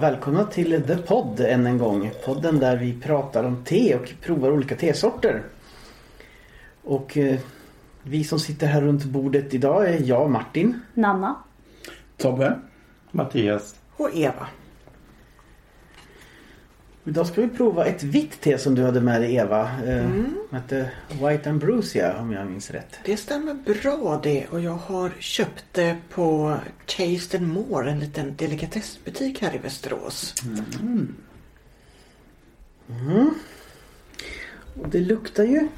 Välkomna till The Pod än en gång. Podden där vi pratar om te och provar olika tesorter. Och eh, vi som sitter här runt bordet idag är jag, Martin. Nanna. Tobbe. Mattias. Och Eva. Idag ska vi prova ett vitt te som du hade med dig Eva. Eh, Mm. hette White Ambrosia om jag minns rätt. Det stämmer bra det och jag har köpt det på Taste and More, en liten delikatessbutik här i Västerås. Och det luktar ju...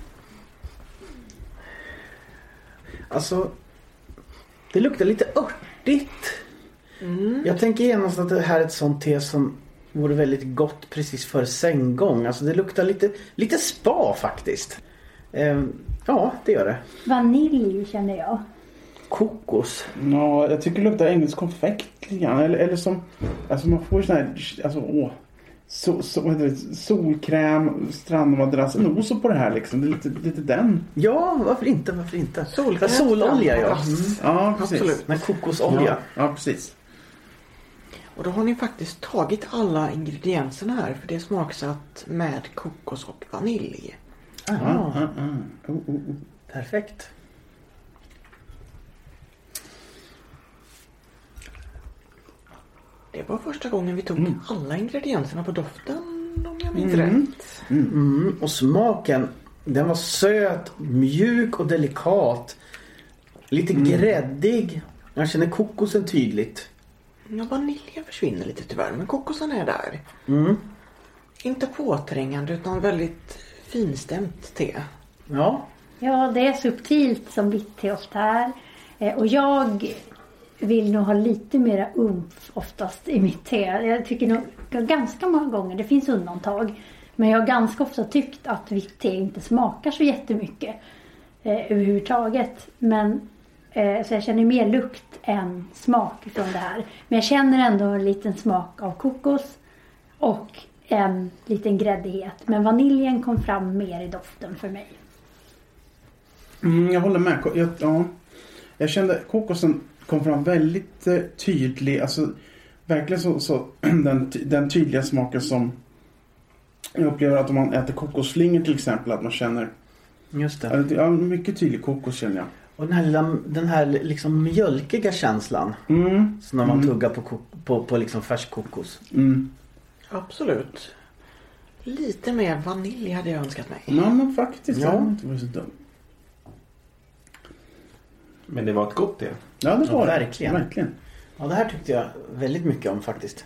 Alltså... Det luktar lite örtigt. Jag tänker genast att det här är ett sånt te som vore väldigt gott precis före sänggång. Alltså det luktar lite, lite spa faktiskt. Ehm, ja, det gör det. Vanilj känner jag. Kokos. Ja, jag tycker det luktar engelsk konfekt lite grann. Eller, eller som... Alltså man får sån här... Alltså åh. So, so, vad heter det? Solkräm, strandmadrass. Nos på det här liksom. Det är lite, lite den. Ja, varför inte? Varför inte? Solkräm, Sololja ja. Mm. Ja, precis. Absolut. Men kokosolja. Ja, ja, precis. Och då har ni faktiskt tagit alla ingredienserna här för det är smaksatt med kokos och vanilj. Ah, Ja, ja, ja. Oh, oh, oh. Perfekt. Det var första gången vi tog Mm. alla ingredienserna på doften om jag minns Mm. rätt. Mm, och smaken, den var söt, mjuk och delikat. Lite gräddig. Jag känner kokosen tydligt. Ja, vaniljen försvinner lite tyvärr men kokosen är där. Mm. Inte påträngande utan väldigt finstämt te. Ja, Ja, det är subtilt som vitt te ofta är. Eh, Och jag vill nog ha lite mera umf oftast i mitt te. Jag tycker nog ganska många gånger, det finns undantag. Men jag har ganska ofta tyckt att vitt te inte smakar så jättemycket eh, överhuvudtaget. Men så jag känner mer lukt än smak från det här. Men jag känner ändå en liten smak av kokos och en liten gräddighet. Men vaniljen kom fram mer i doften för mig. Mm, jag håller med. Jag, ja. jag kände kokosen kom fram väldigt eh, tydlig. Alltså verkligen så, så den, den tydliga smaken som jag upplever att om man äter kokosflingor till exempel att man känner just det. ja, det- ja, mycket tydlig kokos känner jag. Och den här, lilla, den här liksom mjölkiga känslan. Mm. Som när man Mm. tuggar på, på, på liksom färsk kokos. Mm. Absolut. Lite mer vanilj hade jag önskat mig. Ja men faktiskt. Ja. Ja. Det har inte varit så dumt. Men det var ett gott te. Ja det Ja, var det. verkligen. verkligen. Ja, det här tyckte jag väldigt mycket om faktiskt.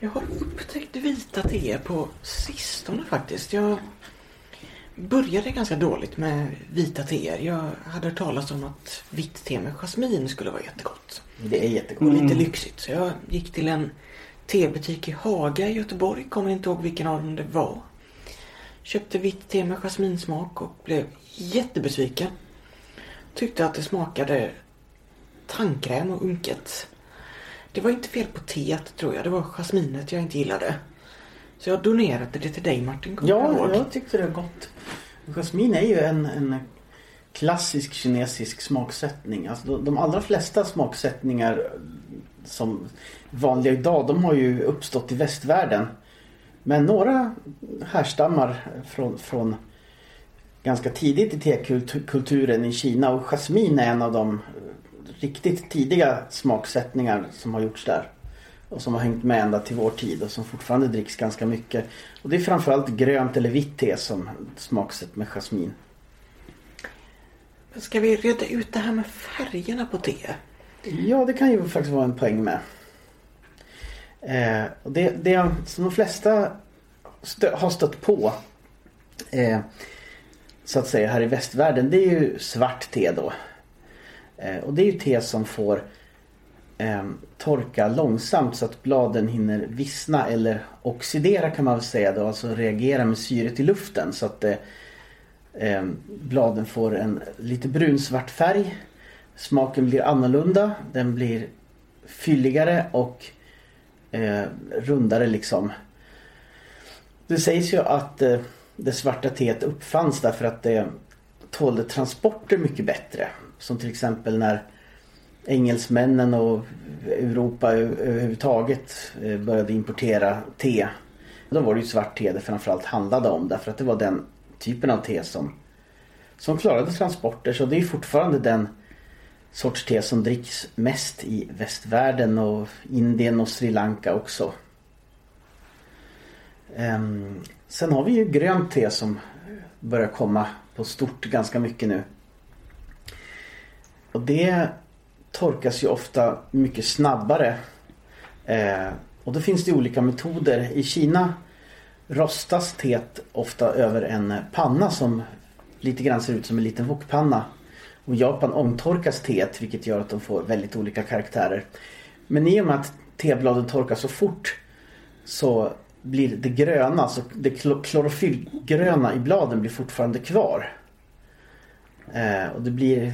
Jag har upptäckt vita teer på sistone faktiskt. Jag började ganska dåligt med vita teer. Jag hade hört talas om att vitt te med jasmin skulle vara jättegott. Det är jättegott. lite lyxigt. Så jag gick till en tebutik i Haga i Göteborg. Kommer inte ihåg vilken av dem det var. Köpte vitt te med jasminsmak och blev jättebesviken. Tyckte att det smakade tandkräm och unket. Det var inte fel på teet tror jag. Det var jasminet jag inte gillade. Så jag donerade det till dig Martin. Ja, ihåg? jag tyckte det var gott. Jasmin är ju en, en klassisk kinesisk smaksättning. Alltså de, de allra flesta smaksättningar som vanliga idag, de har ju uppstått i västvärlden. Men några härstammar från, från ganska tidigt i tekulturen i Kina och jasmin är en av de riktigt tidiga smaksättningar som har gjorts där. Och som har hängt med ända till vår tid och som fortfarande dricks ganska mycket. Och det är framförallt grönt eller vitt te som smaksätt med jasmin. Men Ska vi reda ut det här med färgerna på te? Ja, det kan ju faktiskt vara en poäng med. Eh, och det, det som de flesta stö, har stött på eh, så att säga här i västvärlden det är ju svart te då. Eh, och det är ju te som får eh, torka långsamt så att bladen hinner vissna eller oxidera kan man väl säga då. Alltså reagera med syret i luften så att eh, ehm, bladen får en lite brunsvart färg. Smaken blir annorlunda. Den blir fylligare och eh, rundare liksom. Det sägs ju att eh, det svarta teet uppfanns därför att det tålde transporter mycket bättre. Som till exempel när engelsmännen och Europa överhuvudtaget eh, började importera te. Då var det ju svart te det framförallt handlade om därför att det var den typen av te som, som klarade transporter. Så det är fortfarande den sorts te som dricks mest i västvärlden och Indien och Sri Lanka också. Ehm, sen har vi ju grönt te som börjar komma på stort ganska mycket nu. Och det torkas ju ofta mycket snabbare. Eh, och då finns det olika metoder. I Kina rostas teet ofta över en panna som lite grann ser ut som en liten wokpanna. Och i Japan ångtorkas teet vilket gör att de får väldigt olika karaktärer. Men i och med att tebladen torkar så fort så blir det gröna, alltså det klorofyllgröna i bladen blir fortfarande kvar. Eh, och det blir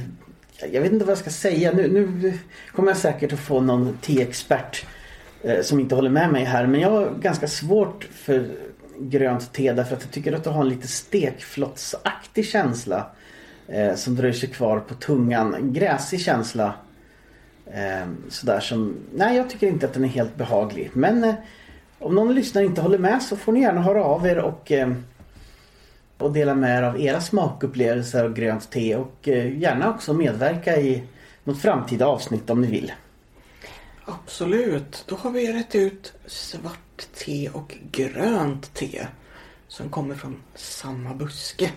jag vet inte vad jag ska säga. Nu, nu kommer jag säkert att få någon teexpert eh, som inte håller med mig här. Men jag har ganska svårt för grönt te därför att jag tycker att det har en lite stekflottsaktig känsla. Eh, som dröjer sig kvar på tungan. En gräsig känsla. Eh, sådär som, nej jag tycker inte att den är helt behaglig. Men eh, om någon lyssnare inte håller med så får ni gärna höra av er och eh, och dela med er av era smakupplevelser av grönt te och eh, gärna också medverka i något framtida avsnitt om ni vill. Absolut. Då har vi rätt ut svart te och grönt te. Som kommer från samma buske.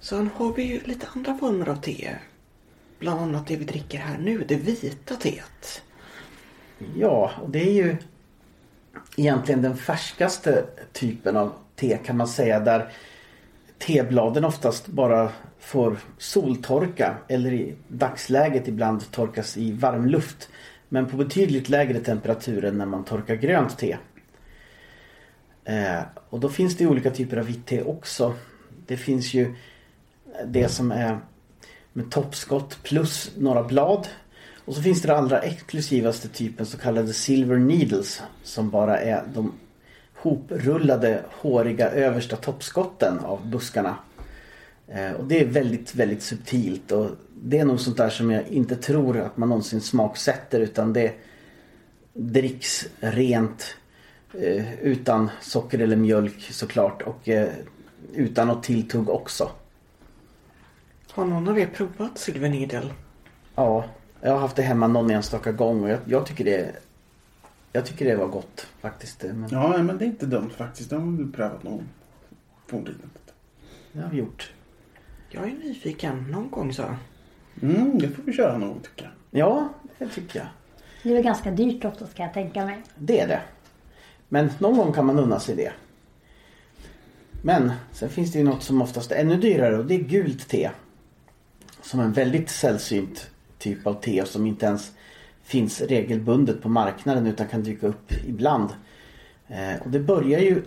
Sen har vi ju lite andra former av te. Bland annat det vi dricker här nu, det vita teet. Ja, och det är ju egentligen den färskaste typen av te kan man säga där tebladen oftast bara får soltorka eller i dagsläget ibland torkas i varm luft. Men på betydligt lägre temperatur än när man torkar grönt te. Eh, och då finns det olika typer av vitt te också. Det finns ju det som är med toppskott plus några blad. Och så finns det den allra exklusivaste typen så kallade silver needles som bara är de hoprullade håriga översta toppskotten av buskarna. Eh, och det är väldigt, väldigt subtilt och det är nog sånt där som jag inte tror att man någonsin smaksätter utan det dricks rent eh, utan socker eller mjölk såklart och eh, utan något tilltugg också. Har någon av er provat Silver Needle? Ja, jag har haft det hemma någon enstaka gång och jag, jag tycker det jag tycker det var gott faktiskt. Men Ja, men det är inte dumt faktiskt. Det har vi prövat någon gång. Det har vi gjort. Jag är nyfiken. Någon gång så. Mm, det får vi köra någon tycker jag. Ja, det tycker jag. Det är väl ganska dyrt också ska jag tänka mig. Det är det. Men någon gång kan man unna sig det. Men sen finns det ju något som oftast är ännu dyrare och det är gult te. Som är en väldigt sällsynt typ av te och som inte ens finns regelbundet på marknaden utan kan dyka upp ibland. Eh, och det börjar ju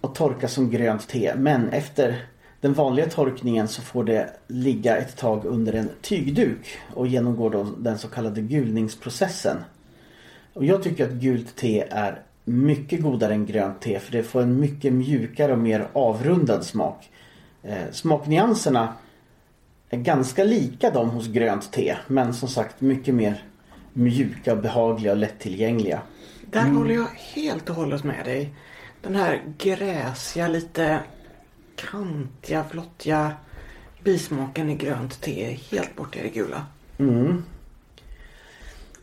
att torka som grönt te men efter den vanliga torkningen så får det ligga ett tag under en tygduk och genomgår då den så kallade gulningsprocessen. Och jag tycker att gult te är mycket godare än grönt te för det får en mycket mjukare och mer avrundad smak. Eh, smaknyanserna är ganska lika de hos grönt te men som sagt mycket mer mjuka, behagliga och lättillgängliga. Där håller jag helt och hållet med dig. Den här gräsiga, lite kantiga, flottiga bismaken i grönt te är helt borta i det gula. Mm.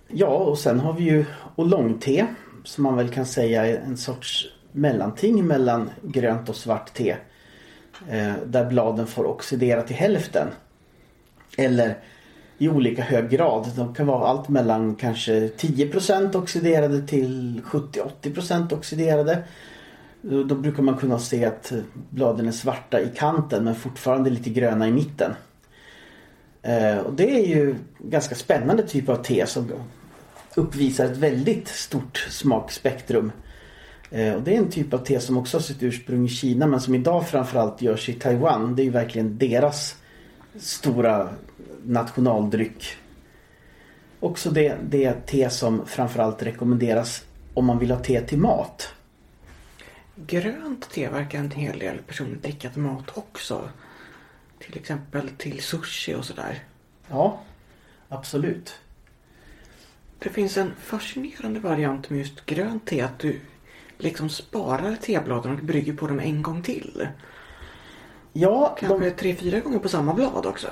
Ja och sen har vi ju oolong-te som man väl kan säga är en sorts mellanting mellan grönt och svart te. Eh, där bladen får oxidera till hälften. Eller i olika hög grad. De kan vara allt mellan kanske 10% oxiderade till 70-80% oxiderade. Då, brukar man kunna se att bladen är svarta i kanten men fortfarande lite gröna i mitten. Eh, och det är ju ganska spännande typ av te som uppvisar ett väldigt stort smakspektrum. Eh, och det är en typ av te som också har sitt ursprung i Kina men som idag framförallt görs i Taiwan. Det är ju verkligen deras stora nationaldryck. Också det, det te som framförallt rekommenderas om man vill ha te till mat. Grönt te verkar en hel del personer dricka till mat också. Till exempel till sushi och sådär. Ja, absolut. Det finns en fascinerande variant med just grönt te. Att du liksom sparar tebladen och brygger på dem en gång till. Ja, Kanske de, tre, fyra gånger på samma blad också.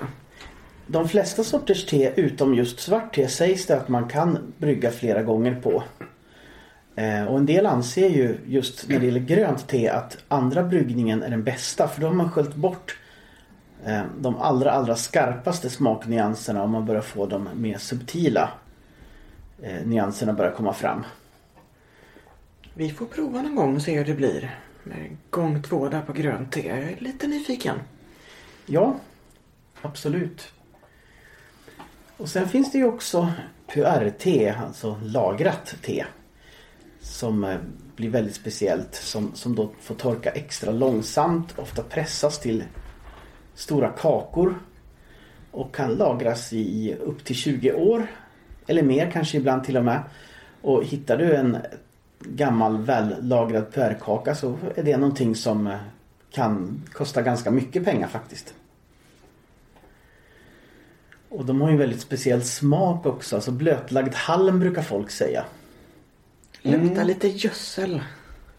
De flesta sorters te utom just svart te sägs det att man kan brygga flera gånger på. Eh, och en del anser ju just när det gäller grönt te att andra bryggningen är den bästa för då har man sköljt bort eh, de allra allra skarpaste smaknyanserna och man börjar få de mer subtila eh, nyanserna börjar komma fram. Vi får prova någon gång och se hur det blir. Gång två där på grönt te. Jag är lite nyfiken. Ja, absolut. Och sen finns det ju också puer-te, alltså lagrat te. Som eh, blir väldigt speciellt. Som, som då får torka extra långsamt. Ofta pressas till stora kakor. Och kan lagras i upp till 20 år. Eller mer kanske ibland till och med. Och hittar du en gammal vällagrad puerkaka så är det någonting som eh, kan kosta ganska mycket pengar faktiskt. Och de har ju en väldigt speciell smak också. Alltså blötlagd halm brukar folk säga. Luktar lite gödsel.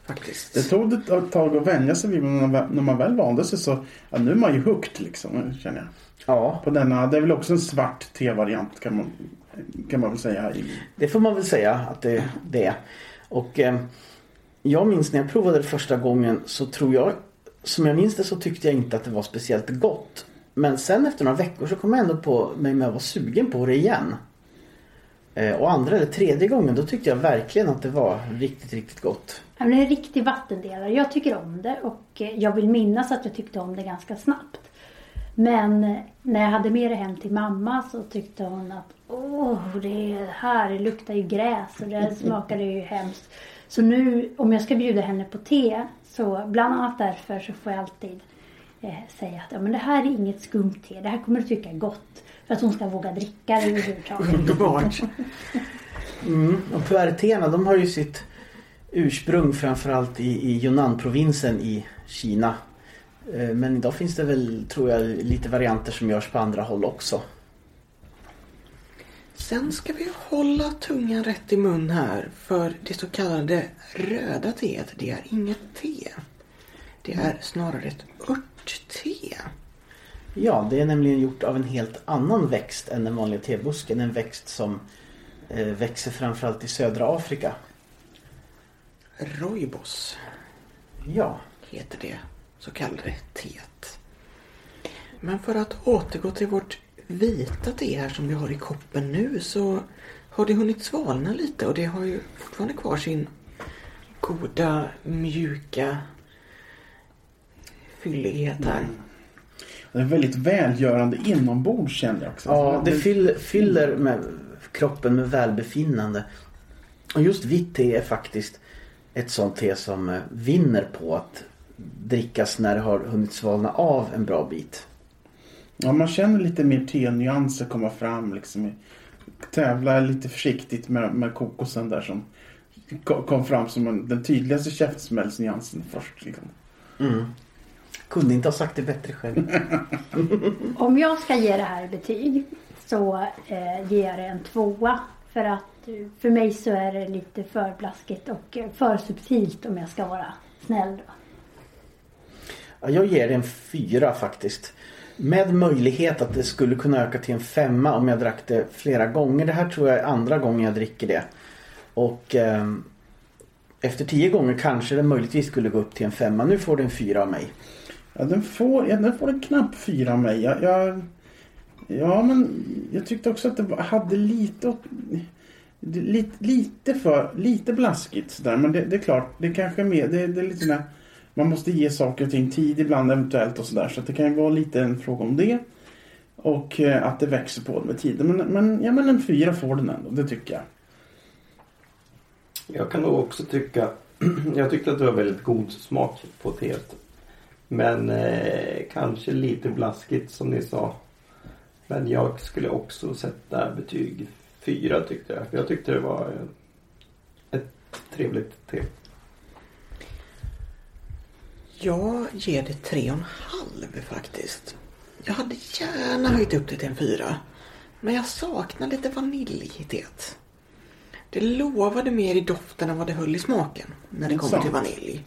Faktiskt. Det tog ett tag att vänja sig vid men när man- väl vande sig så ja, nu är man ju hooked liksom känner jag. Ja, På denna, det är väl också en svart te-variant kan man, kan man väl säga. i- det får man väl säga att det, det är. Och eh, jag minns när jag provade det första gången så tror jag, som jag minns det så tyckte jag inte att det var speciellt gott. Men sen efter några veckor så kom jag ändå på mig med att vara sugen på det igen. Eh, och andra eller tredje gången då tyckte jag verkligen att det var riktigt, riktigt gott. Ja, men Det är en riktig vattendelare. Jag tycker om det och eh, jag vill minnas att jag tyckte om det ganska snabbt. Men eh, när jag hade med det hem till mamma så tyckte hon att åh, det här det luktar ju gräs och det smakade ju hemskt. Så nu om jag ska bjuda henne på te så bland annat därför så får jag alltid eh, säga att ja, men det här är inget skumt te. Det här kommer du tycka är gott. För att hon ska våga dricka det överhuvudtaget. Underbart. Mm. Och puertéerna de har ju sitt ursprung framförallt i, i Yunnan-provinsen i Kina. Eh, Men idag finns det väl, tror jag, lite varianter som görs på andra håll också. Sen ska vi hålla tungan rätt i mun här. För det så kallade röda teet, det är inget te. Det är snarare ett örtte. Ja, det är nämligen gjort av en helt annan växt än den vanliga tebusken. En växt som eh, växer framförallt i södra Afrika. Rooibos Ja, heter det så kallade teet. Men för att återgå till vårt vita te här som vi har i koppen nu så har det hunnit svalna lite och det har ju fortfarande kvar sin goda, mjuka fyllighet här. Det är väldigt välgörande inombords känner jag också. ja det fyll, fyller med kroppen med välbefinnande. Och just vitt te är faktiskt ett sånt te som eh, vinner på att drickas när det har hunnit svalna av en bra bit. Ja, man känner lite mer te-nyanser komma fram. Liksom. Tävla lite försiktigt med, med kokosen där som ko- kom fram som en, den tydligaste käftsmällsnyansen först. Liksom. Mm. Kunde inte ha sagt det bättre själv. Om jag ska ge det här betyg så eh, ger jag det en tvåa. För att eh, för mig så är det lite för blaskigt och eh, för subtilt om jag ska vara snäll. Då. Ja, jag ger det en fyra faktiskt. Med möjlighet att det skulle kunna öka till en femma om jag drack det flera gånger. Det här tror jag är andra gången jag dricker det. Och ehm, efter tio gånger kanske det möjligtvis skulle gå upp till en femma. Nu får det en fyra av mig. Ja, den, får, ja, den får en knapp fyra av mig. Jag, jag, ja, men jag tyckte också att det hade lite lite, lite för lite blaskigt sådär. Men det, det är klart, det kanske är mer, det, det är lite sådär, man måste ge saker och ting tid ibland eventuellt och sådär. Så att det kan ju vara lite en fråga om det. Och eh, att det växer på med tiden. Men, men, ja, men en fyra får den ändå, det tycker jag. Jag kan nog också tycka, jag tyckte att det var väldigt god smak på teet. Men eh, kanske lite blaskigt som ni sa. Men jag skulle också sätta betyg fyra tyckte jag. För jag tyckte det var ett trevligt te. Jag ger det tre och en halv faktiskt. Jag hade gärna höjt upp det till en fyra. Men jag saknar lite vanilj i teet. Det lovade mer i doften än vad det höll i smaken när det kommer till vanilj.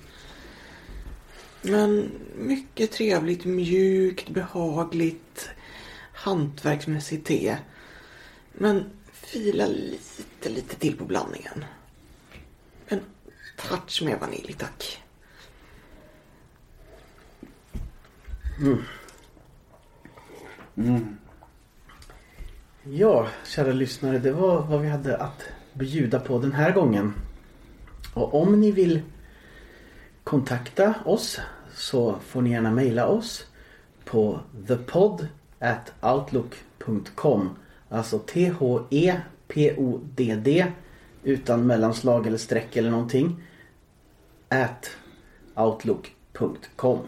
Men mycket trevligt, mjukt, behagligt, hantverksmässigt te. Men fila lite, lite till på blandningen. En touch med vanilj, tack. Mm. Mm. Ja, kära lyssnare, det var vad vi hade att bjuda på den här gången. Och om ni vill kontakta oss så får ni gärna mejla oss på thepod at outlook.com Alltså T-H-E-P-O-D-D utan mellanslag eller streck eller någonting at outlook.com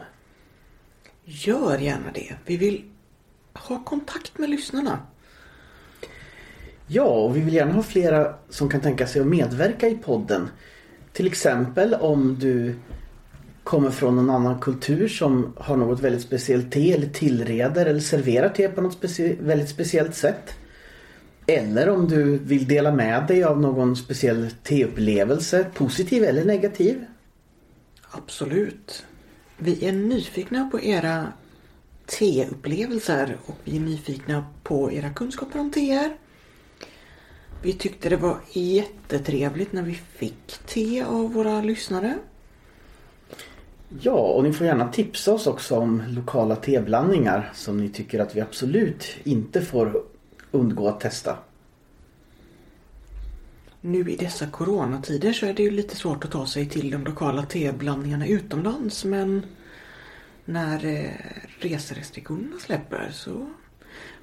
Gör gärna det. Vi vill ha kontakt med lyssnarna. Ja, och vi vill gärna ha flera som kan tänka sig att medverka i podden. Till exempel om du kommer från någon annan kultur som har något väldigt speciellt te eller tillreder eller serverar te på något specie- väldigt speciellt sätt. Eller om du vill dela med dig av någon speciell teupplevelse, positiv eller negativ. Absolut. Vi är nyfikna på era teupplevelser och vi är nyfikna på era kunskaper om teer. Vi tyckte det var jättetrevligt när vi fick te av våra lyssnare. Ja, och ni får gärna tipsa oss också om lokala teblandningar som ni tycker att vi absolut inte får undgå att testa. Nu i dessa coronatider så är det ju lite svårt att ta sig till de lokala teblandningarna utomlands men när eh, reserestriktionerna släpper så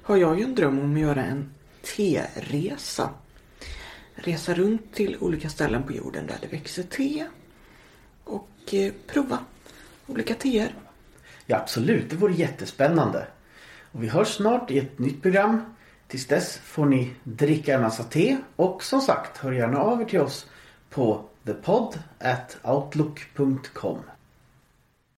har jag ju en dröm om att göra en teresa. Resa runt till olika ställen på jorden där det växer te och eh, prova olika teer. Ja, absolut. Det vore jättespännande. Och vi hörs snart i ett nytt program. Tills dess får ni dricka en massa te och som sagt, hör gärna av er till oss på thepod@outlook.com.